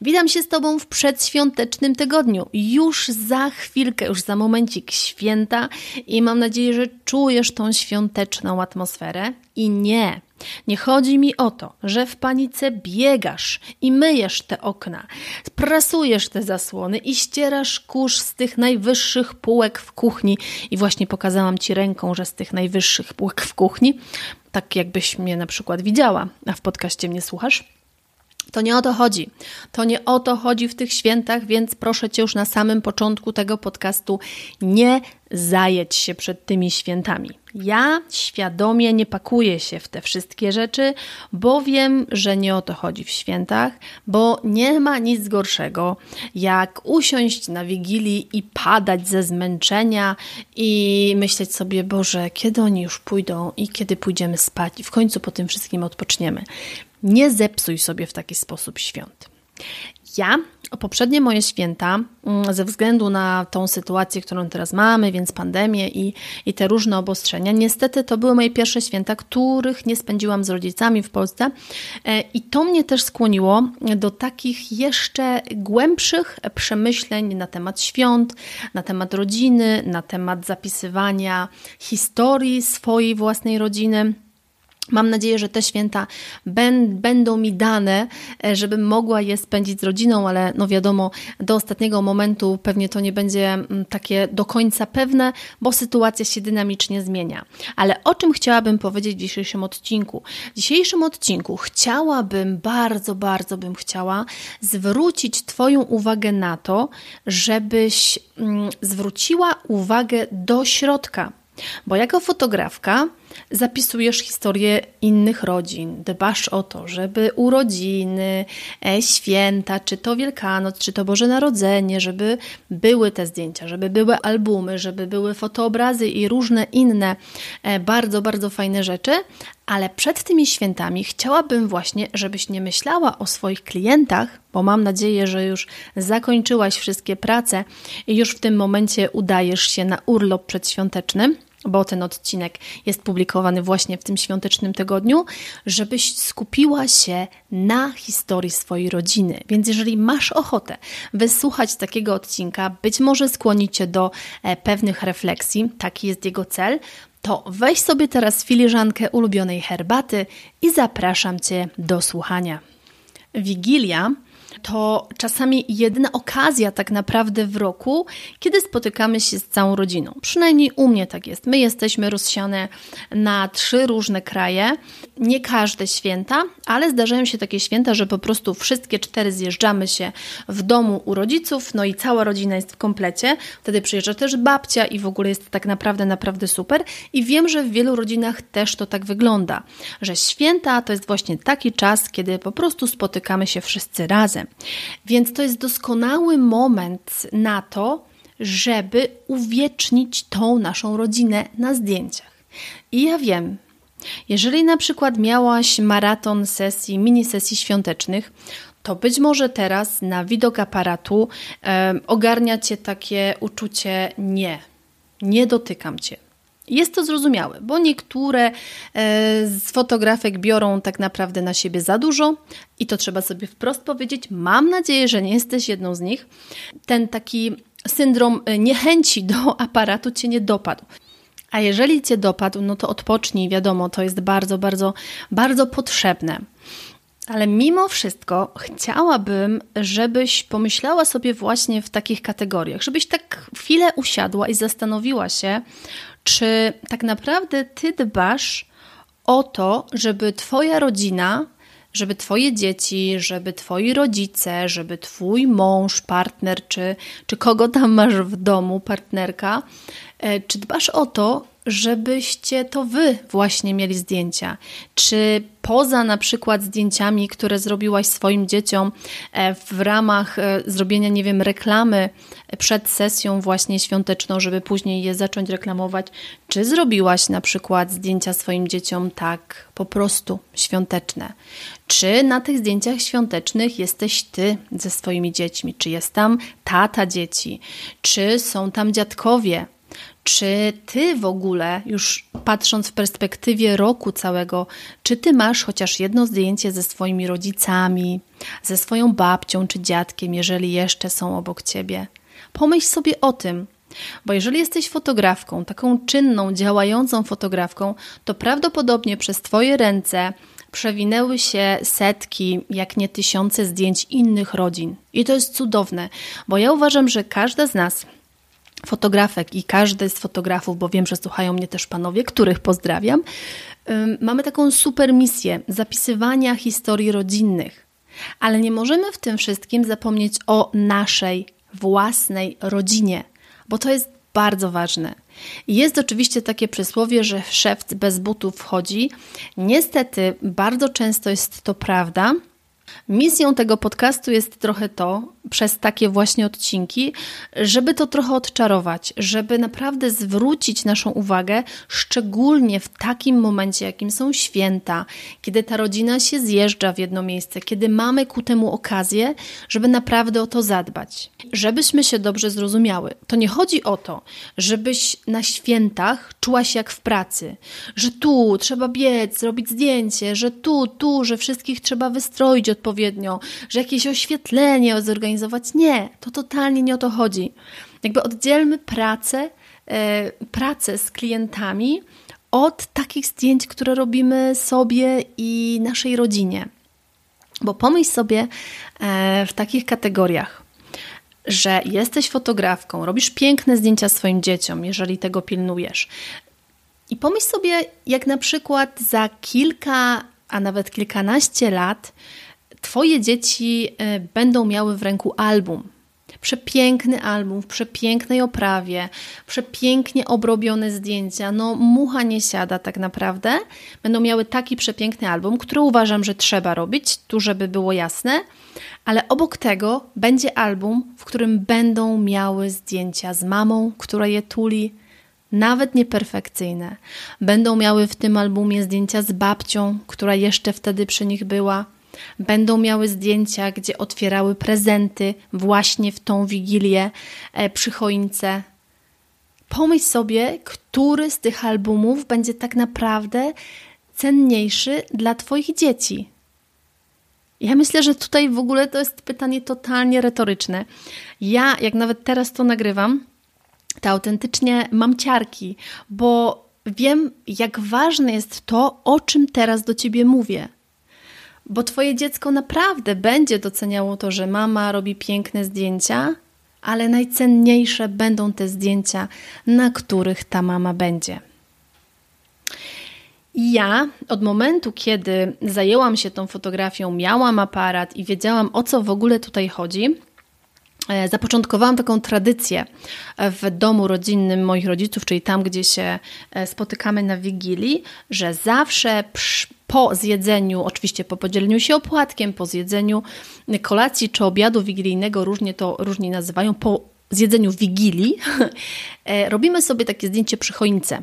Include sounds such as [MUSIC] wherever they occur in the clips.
Witam się z Tobą w przedświątecznym tygodniu. Już za chwilkę, już za momencik święta i mam nadzieję, że czujesz tą świąteczną atmosferę. I nie, nie chodzi mi o to, że w panice biegasz i myjesz te okna, prasujesz te zasłony i ścierasz kurz z tych najwyższych półek w kuchni. I właśnie pokazałam Ci ręką, że z tych najwyższych półek w kuchni, tak jakbyś mnie na przykład widziała, a w podcaście mnie słuchasz. To nie o to chodzi. To nie o to chodzi w tych świętach, więc proszę Cię już na samym początku tego podcastu nie zajedź się przed tymi świętami. Ja świadomie nie pakuję się w te wszystkie rzeczy, bo wiem, że nie o to chodzi w świętach, bo nie ma nic gorszego, jak usiąść na wigilii i padać ze zmęczenia i myśleć sobie, Boże, kiedy oni już pójdą i kiedy pójdziemy spać i w końcu po tym wszystkim odpoczniemy. Nie zepsuj sobie w taki sposób świąt. Ja poprzednie moje święta, mm, ze względu na tą sytuację, którą teraz mamy, więc pandemię i, i te różne obostrzenia, niestety to były moje pierwsze święta, których nie spędziłam z rodzicami w Polsce. E, I to mnie też skłoniło do takich jeszcze głębszych przemyśleń na temat świąt, na temat rodziny, na temat zapisywania historii swojej własnej rodziny. Mam nadzieję, że te święta będą mi dane, e, żebym mogła je spędzić z rodziną, ale no wiadomo, do ostatniego momentu pewnie to nie będzie mm, takie do końca pewne, bo sytuacja się dynamicznie zmienia. Ale o czym chciałabym powiedzieć w dzisiejszym odcinku? W dzisiejszym odcinku chciałabym, bardzo, bardzo bym chciała zwrócić Twoją uwagę na to, żebyś mm, zwróciła uwagę do środka. Bo jako fotografka zapisujesz historię innych rodzin, dbasz o to, żeby urodziny, e, święta, czy to Wielkanoc, czy to Boże Narodzenie, żeby były te zdjęcia, żeby były albumy, żeby były fotoobrazy i różne inne e, bardzo, bardzo fajne rzeczy, ale przed tymi świętami chciałabym właśnie, żebyś nie myślała o swoich klientach, bo mam nadzieję, że już zakończyłaś wszystkie prace i już w tym momencie udajesz się na urlop przedświąteczny bo ten odcinek jest publikowany właśnie w tym świątecznym tygodniu, żebyś skupiła się na historii swojej rodziny. Więc jeżeli masz ochotę wysłuchać takiego odcinka, być może skłonić cię do e, pewnych refleksji, taki jest jego cel, to weź sobie teraz filiżankę ulubionej herbaty i zapraszam cię do słuchania. Wigilia to czasami jedyna okazja tak naprawdę w roku, kiedy spotykamy się z całą rodziną. Przynajmniej u mnie tak jest. My jesteśmy rozsiane na trzy różne kraje. Nie każde święta, ale zdarzają się takie święta, że po prostu wszystkie cztery zjeżdżamy się w domu u rodziców, no i cała rodzina jest w komplecie. Wtedy przyjeżdża też babcia i w ogóle jest tak naprawdę, naprawdę super. I wiem, że w wielu rodzinach też to tak wygląda, że święta to jest właśnie taki czas, kiedy po prostu spotykamy się wszyscy razem. Więc to jest doskonały moment na to, żeby uwiecznić tą naszą rodzinę na zdjęciach. I ja wiem, jeżeli na przykład miałaś maraton sesji, mini sesji świątecznych, to być może teraz na widok aparatu e, ogarnia cię takie uczucie nie, nie dotykam cię. Jest to zrozumiałe, bo niektóre e, z fotografek biorą tak naprawdę na siebie za dużo i to trzeba sobie wprost powiedzieć. Mam nadzieję, że nie jesteś jedną z nich. Ten taki syndrom e, niechęci do [LAUGHS] aparatu cię nie dopadł. A jeżeli cię dopadł, no to odpocznij, wiadomo, to jest bardzo, bardzo, bardzo potrzebne. Ale mimo wszystko chciałabym, żebyś pomyślała sobie właśnie w takich kategoriach, żebyś tak chwilę usiadła i zastanowiła się, czy tak naprawdę ty dbasz o to, żeby Twoja rodzina, żeby Twoje dzieci, żeby Twoi rodzice, żeby Twój mąż, partner, czy, czy kogo tam masz w domu, partnerka, e, czy dbasz o to, żebyście to wy właśnie mieli zdjęcia? Czy poza na przykład zdjęciami, które zrobiłaś swoim dzieciom e, w ramach e, zrobienia, nie wiem, reklamy przed sesją właśnie świąteczną, żeby później je zacząć reklamować, czy zrobiłaś na przykład zdjęcia swoim dzieciom tak po prostu świąteczne? Czy na tych zdjęciach świątecznych jesteś ty ze swoimi dziećmi? Czy jest tam tata dzieci? Czy są tam dziadkowie? Czy ty w ogóle, już patrząc w perspektywie roku całego, czy ty masz chociaż jedno zdjęcie ze swoimi rodzicami, ze swoją babcią czy dziadkiem, jeżeli jeszcze są obok ciebie? Pomyśl sobie o tym, bo jeżeli jesteś fotografką, taką czynną, działającą fotografką, to prawdopodobnie przez Twoje ręce przewinęły się setki, jak nie tysiące zdjęć innych rodzin. I to jest cudowne, bo ja uważam, że każda z nas fotografek i każdy z fotografów, bo wiem, że słuchają mnie też panowie, których pozdrawiam, mamy taką super misję zapisywania historii rodzinnych. Ale nie możemy w tym wszystkim zapomnieć o naszej własnej rodzinie, bo to jest bardzo ważne. Jest oczywiście takie przysłowie, że szewc bez butów wchodzi. Niestety, bardzo często jest to prawda, Misją tego podcastu jest trochę to, przez takie właśnie odcinki, żeby to trochę odczarować, żeby naprawdę zwrócić naszą uwagę, szczególnie w takim momencie, jakim są święta, kiedy ta rodzina się zjeżdża w jedno miejsce, kiedy mamy ku temu okazję, żeby naprawdę o to zadbać. Żebyśmy się dobrze zrozumiały. To nie chodzi o to, żebyś na świętach czuła się jak w pracy, że tu trzeba biec, zrobić zdjęcie, że tu, tu, że wszystkich trzeba wystroić odpowiednio, że jakieś oświetlenie zorganizować. Nie, to totalnie nie o to chodzi. Jakby oddzielmy pracę, e, pracę z klientami od takich zdjęć, które robimy sobie i naszej rodzinie. Bo pomyśl sobie e, w takich kategoriach, że jesteś fotografką, robisz piękne zdjęcia swoim dzieciom, jeżeli tego pilnujesz. I pomyśl sobie, jak na przykład za kilka, a nawet kilkanaście lat Twoje dzieci e, będą miały w ręku album. Przepiękny album w przepięknej oprawie, przepięknie obrobione zdjęcia. No, mucha nie siada tak naprawdę. Będą miały taki przepiękny album, który uważam, że trzeba robić, tu żeby było jasne, ale obok tego będzie album, w którym będą miały zdjęcia z mamą, która je tuli, nawet nieperfekcyjne. Będą miały w tym albumie zdjęcia z babcią, która jeszcze wtedy przy nich była Będą miały zdjęcia, gdzie otwierały prezenty właśnie w tą wigilię e, przy choince. Pomyśl sobie, który z tych albumów będzie tak naprawdę cenniejszy dla Twoich dzieci. Ja myślę, że tutaj w ogóle to jest pytanie totalnie retoryczne. Ja, jak nawet teraz to nagrywam, to autentycznie mam ciarki, bo wiem, jak ważne jest to, o czym teraz do ciebie mówię bo Twoje dziecko naprawdę będzie doceniało to, że mama robi piękne zdjęcia, ale najcenniejsze będą te zdjęcia, na których ta mama będzie. Ja od momentu, kiedy zajęłam się tą fotografią, miałam aparat i wiedziałam o co w ogóle tutaj chodzi, zapoczątkowałam taką tradycję w domu rodzinnym moich rodziców, czyli tam, gdzie się e, spotykamy na Wigilii, że zawsze po zjedzeniu, oczywiście po podzieleniu się opłatkiem, po zjedzeniu kolacji czy obiadu wigilijnego, różnie to różnie nazywają, po zjedzeniu wigilii, [LAUGHS] e, robimy sobie takie zdjęcie przy choince.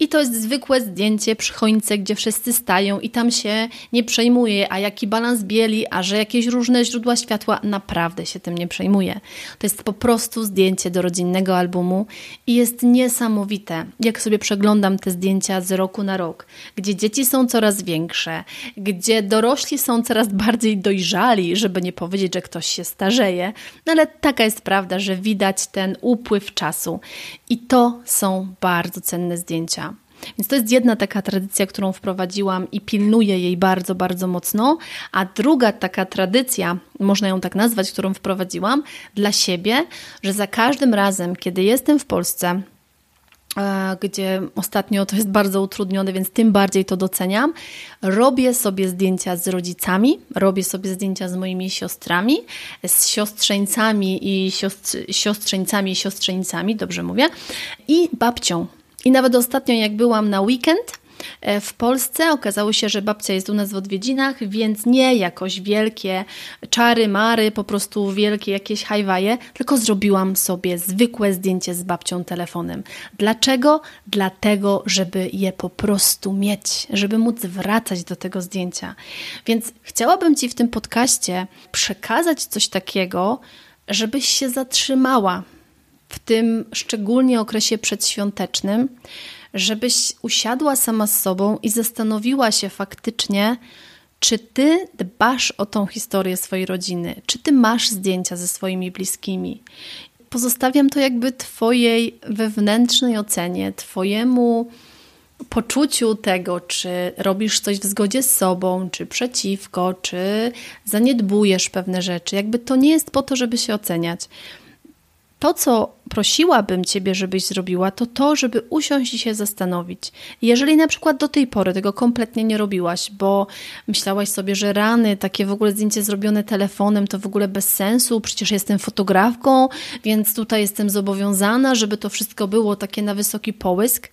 I to jest zwykłe zdjęcie przy choince, gdzie wszyscy stają i tam się nie przejmuje, a jaki balans bieli, a że jakieś różne źródła światła, naprawdę się tym nie przejmuje. To jest po prostu zdjęcie do rodzinnego albumu i jest niesamowite, jak sobie przeglądam te zdjęcia z roku na rok, gdzie dzieci są coraz większe, gdzie dorośli są coraz bardziej dojrzali, żeby nie powiedzieć, że ktoś się starzeje, no ale taka jest prawda, że widać ten upływ czasu i to są bardzo cenne zdjęcia zdjęcia. Więc to jest jedna taka tradycja, którą wprowadziłam i pilnuję jej bardzo, bardzo mocno. A druga taka tradycja, można ją tak nazwać, którą wprowadziłam dla siebie, że za każdym razem, kiedy jestem w Polsce, E, gdzie ostatnio to jest bardzo utrudnione, więc tym bardziej to doceniam. Robię sobie zdjęcia z rodzicami, robię sobie zdjęcia z moimi siostrami, z siostrzeńcami i siostr siostrzeńcami i siostrzeńcami, dobrze mówię, i babcią. I nawet ostatnio, jak byłam na weekend, E, w Polsce. Okazało się, że babcia jest u nas w odwiedzinach, więc nie jakoś wielkie czary, mary, po prostu wielkie jakieś hajwaje, tylko zrobiłam sobie zwykłe zdjęcie z babcią telefonem. Dlaczego? Dlatego, żeby je po prostu mieć, żeby móc wracać do tego zdjęcia. Więc chciałabym Ci w tym podcaście przekazać coś takiego, żebyś się zatrzymała w tym szczególnie okresie przedświątecznym, żebyś usiadła sama z sobą i zastanowiła się faktycznie, czy ty dbasz o tą historię swojej rodziny, czy ty masz zdjęcia ze swoimi bliskimi. Pozostawiam to jakby Twojej wewnętrznej ocenie, Twojemu poczuciu tego, czy robisz coś w zgodzie z sobą, czy przeciwko, czy zaniedbujesz pewne rzeczy. Jakby to nie jest po to, żeby się oceniać to, co prosiłabym Ciebie, żebyś zrobiła, to to, żeby usiąść i się zastanowić. Jeżeli na przykład do tej pory tego kompletnie nie robiłaś, bo myślałaś sobie, że rany, takie w ogóle zdjęcie zrobione telefonem, to w ogóle bez sensu, przecież jestem fotografką, więc tutaj jestem zobowiązana, żeby to wszystko było takie na wysoki połysk.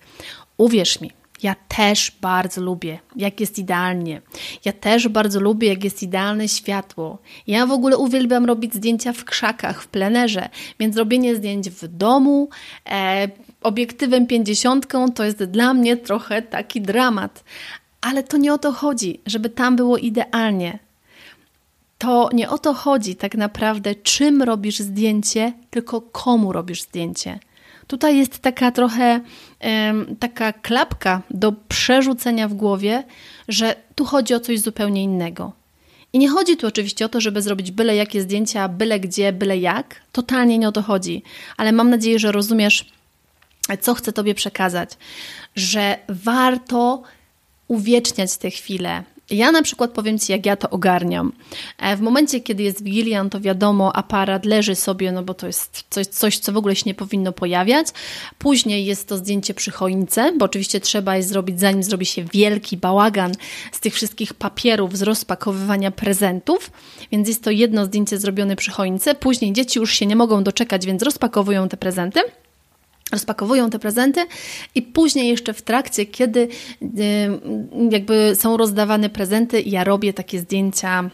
Uwierz mi, ja też bardzo lubię, jak jest idealnie. Ja też bardzo lubię, jak jest idealne światło. Ja w ogóle uwielbiam robić zdjęcia w krzakach, w plenerze, więc robienie zdjęć w domu e, obiektywem 50 to jest dla mnie trochę taki dramat. Ale to nie o to chodzi, żeby tam było idealnie. To nie o to chodzi tak naprawdę, czym robisz zdjęcie, tylko komu robisz zdjęcie. Tutaj jest taka trochę taka klapka do przerzucenia w głowie, że tu chodzi o coś zupełnie innego. I nie chodzi tu oczywiście o to, żeby zrobić byle jakie zdjęcia, byle gdzie, byle jak. Totalnie nie o to chodzi. Ale mam nadzieję, że rozumiesz, co chcę Tobie przekazać. Że warto uwieczniać te chwile, ja na przykład powiem Ci, jak ja to ogarniam. E, w momencie, kiedy jest Wigilian, to wiadomo, aparat leży sobie, no bo to jest coś, coś, co w ogóle się nie powinno pojawiać. Później jest to zdjęcie przy choince, bo oczywiście trzeba je zrobić, zanim zrobi się wielki bałagan z tych wszystkich papierów, z rozpakowywania prezentów. Więc jest to jedno zdjęcie zrobione przy choince. Później dzieci już się nie mogą doczekać, więc rozpakowują te prezenty rozpakowują te prezenty i później jeszcze w trakcie, kiedy y, jakby są rozdawane prezenty, ja robię takie zdjęcia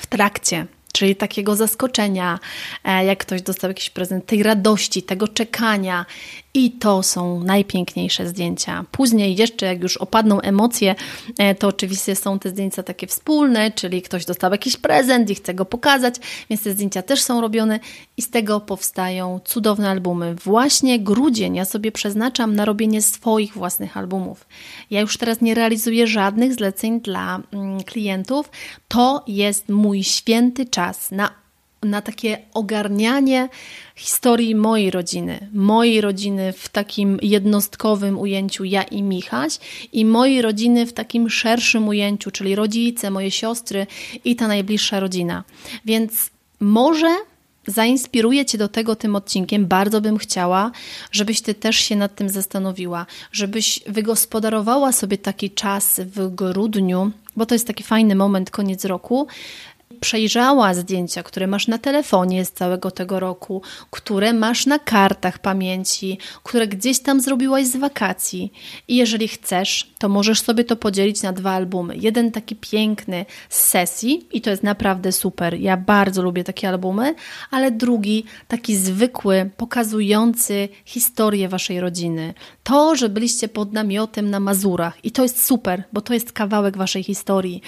w trakcie czyli takiego zaskoczenia, e, jak ktoś dostał jakiś prezent, tej radości, tego czekania. I to są najpiękniejsze zdjęcia. Później, jeszcze jak już opadną emocje, e, to oczywiście są te zdjęcia takie wspólne, czyli ktoś dostał jakiś prezent i chce go pokazać, więc te zdjęcia też są robione i z tego powstają cudowne albumy. Właśnie grudzień ja sobie przeznaczam na robienie swoich własnych albumów. Ja już teraz nie realizuję żadnych zleceń dla mm, klientów. To jest mój święty czas czas na, na takie ogarnianie historii mojej rodziny, mojej rodziny w takim jednostkowym ujęciu ja i Michaś i mojej rodziny w takim szerszym ujęciu, czyli rodzice, moje siostry i ta najbliższa rodzina. Więc może zainspiruję Cię do tego tym odcinkiem. Bardzo bym chciała, żebyś Ty też się nad tym zastanowiła, żebyś wygospodarowała sobie taki czas w grudniu, bo to jest taki fajny moment, koniec roku, przejrzała zdjęcia, które masz na telefonie z całego tego roku, które masz na kartach pamięci, które gdzieś tam zrobiłaś z wakacji. I jeżeli chcesz, to możesz sobie to podzielić na dwa albumy. Jeden taki piękny z sesji, i to jest naprawdę super. Ja bardzo lubię takie albumy, ale drugi taki zwykły, pokazujący historię waszej rodziny. To, że byliście pod namiotem na Mazurach, i to jest super, bo to jest kawałek waszej historii.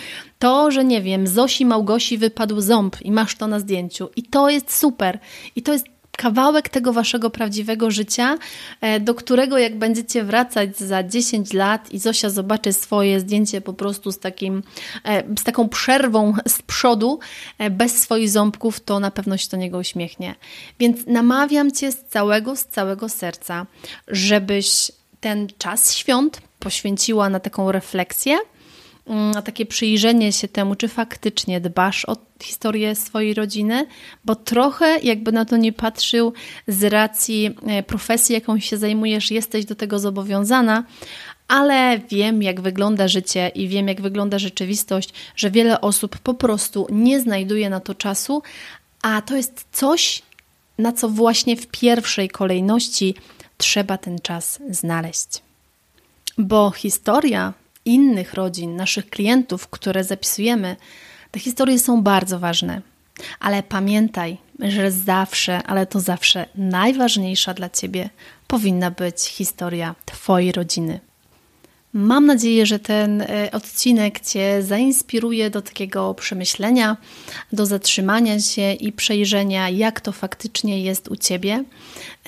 To, że nie wiem, Zosi Małgosi wypadł ząb i masz to na zdjęciu. I to jest super. I to jest kawałek tego waszego prawdziwego życia, e, do którego jak będziecie wracać za 10 lat i Zosia zobaczy swoje zdjęcie po prostu z, takim, e, z taką przerwą z przodu, e, bez swoich ząbków, to na pewno się do niego uśmiechnie. Więc namawiam cię z całego, z całego serca, żebyś ten czas świąt poświęciła na taką refleksję, takie przyjrzenie się temu, czy faktycznie dbasz o historię swojej rodziny, bo trochę jakby na to nie patrzył z racji e, profesji, jaką się zajmujesz, jesteś do tego zobowiązana, ale wiem, jak wygląda życie i wiem, jak wygląda rzeczywistość, że wiele osób po prostu nie znajduje na to czasu, a to jest coś, na co właśnie w pierwszej kolejności trzeba ten czas znaleźć. Bo historia innych rodzin, naszych klientów, które zapisujemy, te historie są bardzo ważne. Ale pamiętaj, że zawsze, ale to zawsze najważniejsza dla Ciebie powinna być historia Twojej rodziny. Mam nadzieję, że ten e, odcinek Cię zainspiruje do takiego przemyślenia, do zatrzymania się i przejrzenia, jak to faktycznie jest u Ciebie.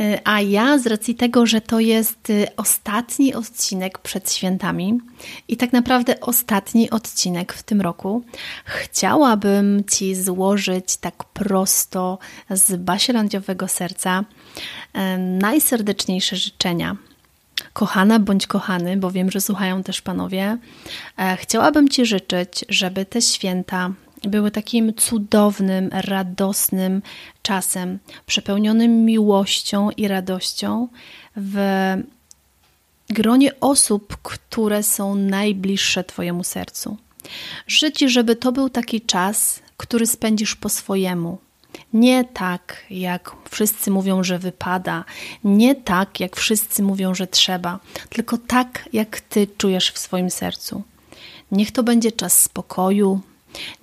E, a ja, z racji tego, że to jest e, ostatni odcinek przed świętami i tak naprawdę ostatni odcinek w tym roku, chciałabym Ci złożyć tak prosto z basielandiowego serca najserdeczniejsze życzenia kochana bądź kochany, bo wiem, że słuchają też panowie, e, chciałabym Ci życzyć, żeby te święta były takim cudownym, radosnym czasem, przepełnionym miłością i radością w gronie osób, które są najbliższe Twojemu sercu. Życzę, żeby to był taki czas, który spędzisz po swojemu, nie tak, jak wszyscy mówią, że wypada, nie tak, jak wszyscy mówią, że trzeba, tylko tak, jak ty czujesz w swoim sercu. Niech to będzie czas spokoju,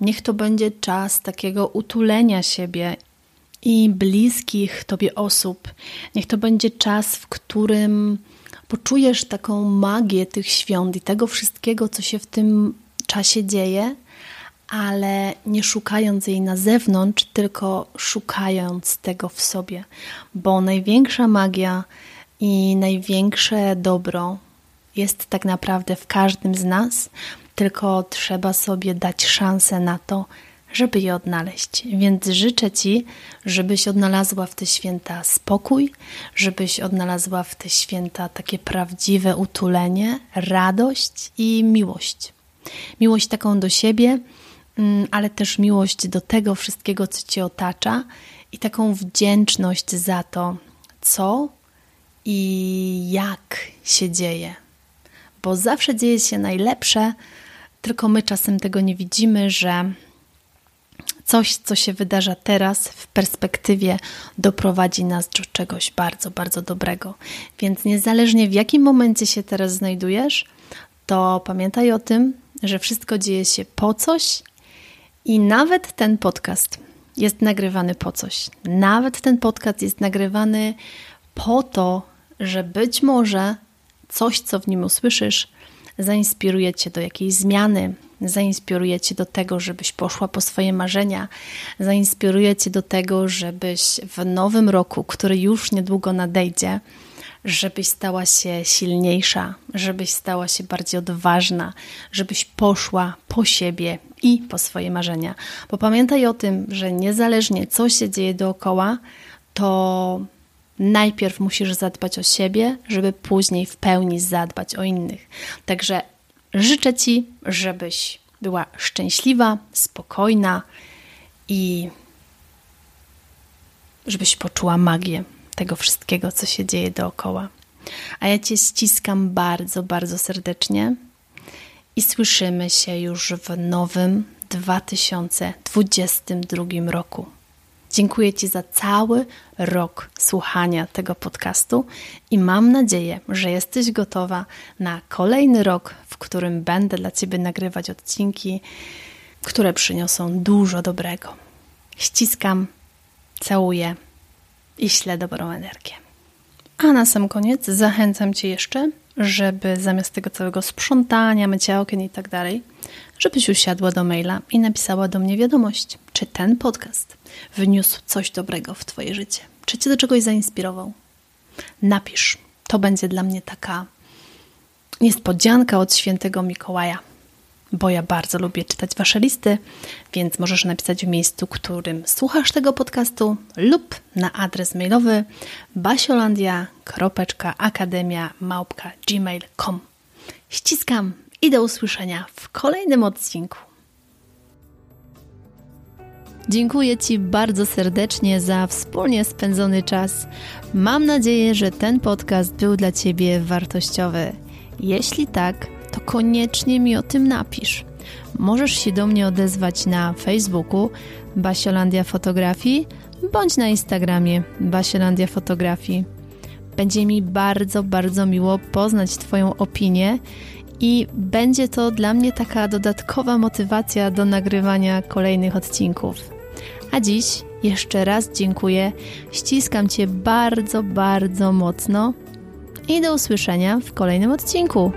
niech to będzie czas takiego utulenia siebie i bliskich tobie osób. Niech to będzie czas, w którym poczujesz taką magię tych świąt i tego wszystkiego, co się w tym czasie dzieje, ale nie szukając jej na zewnątrz, tylko szukając tego w sobie, bo największa magia i największe dobro jest tak naprawdę w każdym z nas, tylko trzeba sobie dać szansę na to, żeby je odnaleźć. Więc życzę Ci, żebyś odnalazła w te święta spokój, żebyś odnalazła w te święta takie prawdziwe utulenie, radość i miłość. Miłość taką do siebie, ale też miłość do tego wszystkiego, co Cię otacza i taką wdzięczność za to, co i jak się dzieje. Bo zawsze dzieje się najlepsze, tylko my czasem tego nie widzimy, że coś, co się wydarza teraz, w perspektywie doprowadzi nas do czegoś bardzo, bardzo dobrego. Więc niezależnie w jakim momencie się teraz znajdujesz, to pamiętaj o tym, że wszystko dzieje się po coś i nawet ten podcast jest nagrywany po coś. Nawet ten podcast jest nagrywany po to, że być może coś, co w nim usłyszysz, zainspiruje cię do jakiejś zmiany, zainspiruje cię do tego, żebyś poszła po swoje marzenia, zainspiruje cię do tego, żebyś w nowym roku, który już niedługo nadejdzie, żebyś stała się silniejsza, żebyś stała się bardziej odważna, żebyś poszła po siebie i po swoje marzenia. Bo pamiętaj o tym, że niezależnie co się dzieje dookoła, to najpierw musisz zadbać o siebie, żeby później w pełni zadbać o innych. Także życzę Ci, żebyś była szczęśliwa, spokojna i żebyś poczuła magię tego wszystkiego, co się dzieje dookoła. A ja Cię ściskam bardzo, bardzo serdecznie i słyszymy się już w nowym 2022 roku. Dziękuję Ci za cały rok słuchania tego podcastu i mam nadzieję, że jesteś gotowa na kolejny rok, w którym będę dla Ciebie nagrywać odcinki, które przyniosą dużo dobrego. Ściskam, całuję i ślę dobrą energię. A na sam koniec zachęcam Cię jeszcze, żeby zamiast tego całego sprzątania, mycia okien i tak dalej, żebyś usiadła do maila i napisała do mnie wiadomość, czy ten podcast wniósł coś dobrego w Twoje życie, czy Cię do czegoś zainspirował. Napisz. To będzie dla mnie taka niespodzianka od świętego Mikołaja. Bo ja bardzo lubię czytać Wasze listy, więc możesz napisać w miejscu, którym słuchasz tego podcastu lub na adres mailowy basiolandia.akademia.gmail.com Ściskam i do usłyszenia w kolejnym odcinku. Dziękuję Ci bardzo serdecznie za wspólnie spędzony czas. Mam nadzieję, że ten podcast był dla Ciebie wartościowy. Jeśli tak, to koniecznie mi o tym napisz. Możesz się do mnie odezwać na Facebooku Basiolandia Fotografii bądź na Instagramie Basiolandia Fotografii. Będzie mi bardzo, bardzo miło poznać Twoją opinię i będzie to dla mnie taka dodatkowa motywacja do nagrywania kolejnych odcinków. A dziś jeszcze raz dziękuję, ściskam Cię bardzo, bardzo mocno i do usłyszenia w kolejnym odcinku.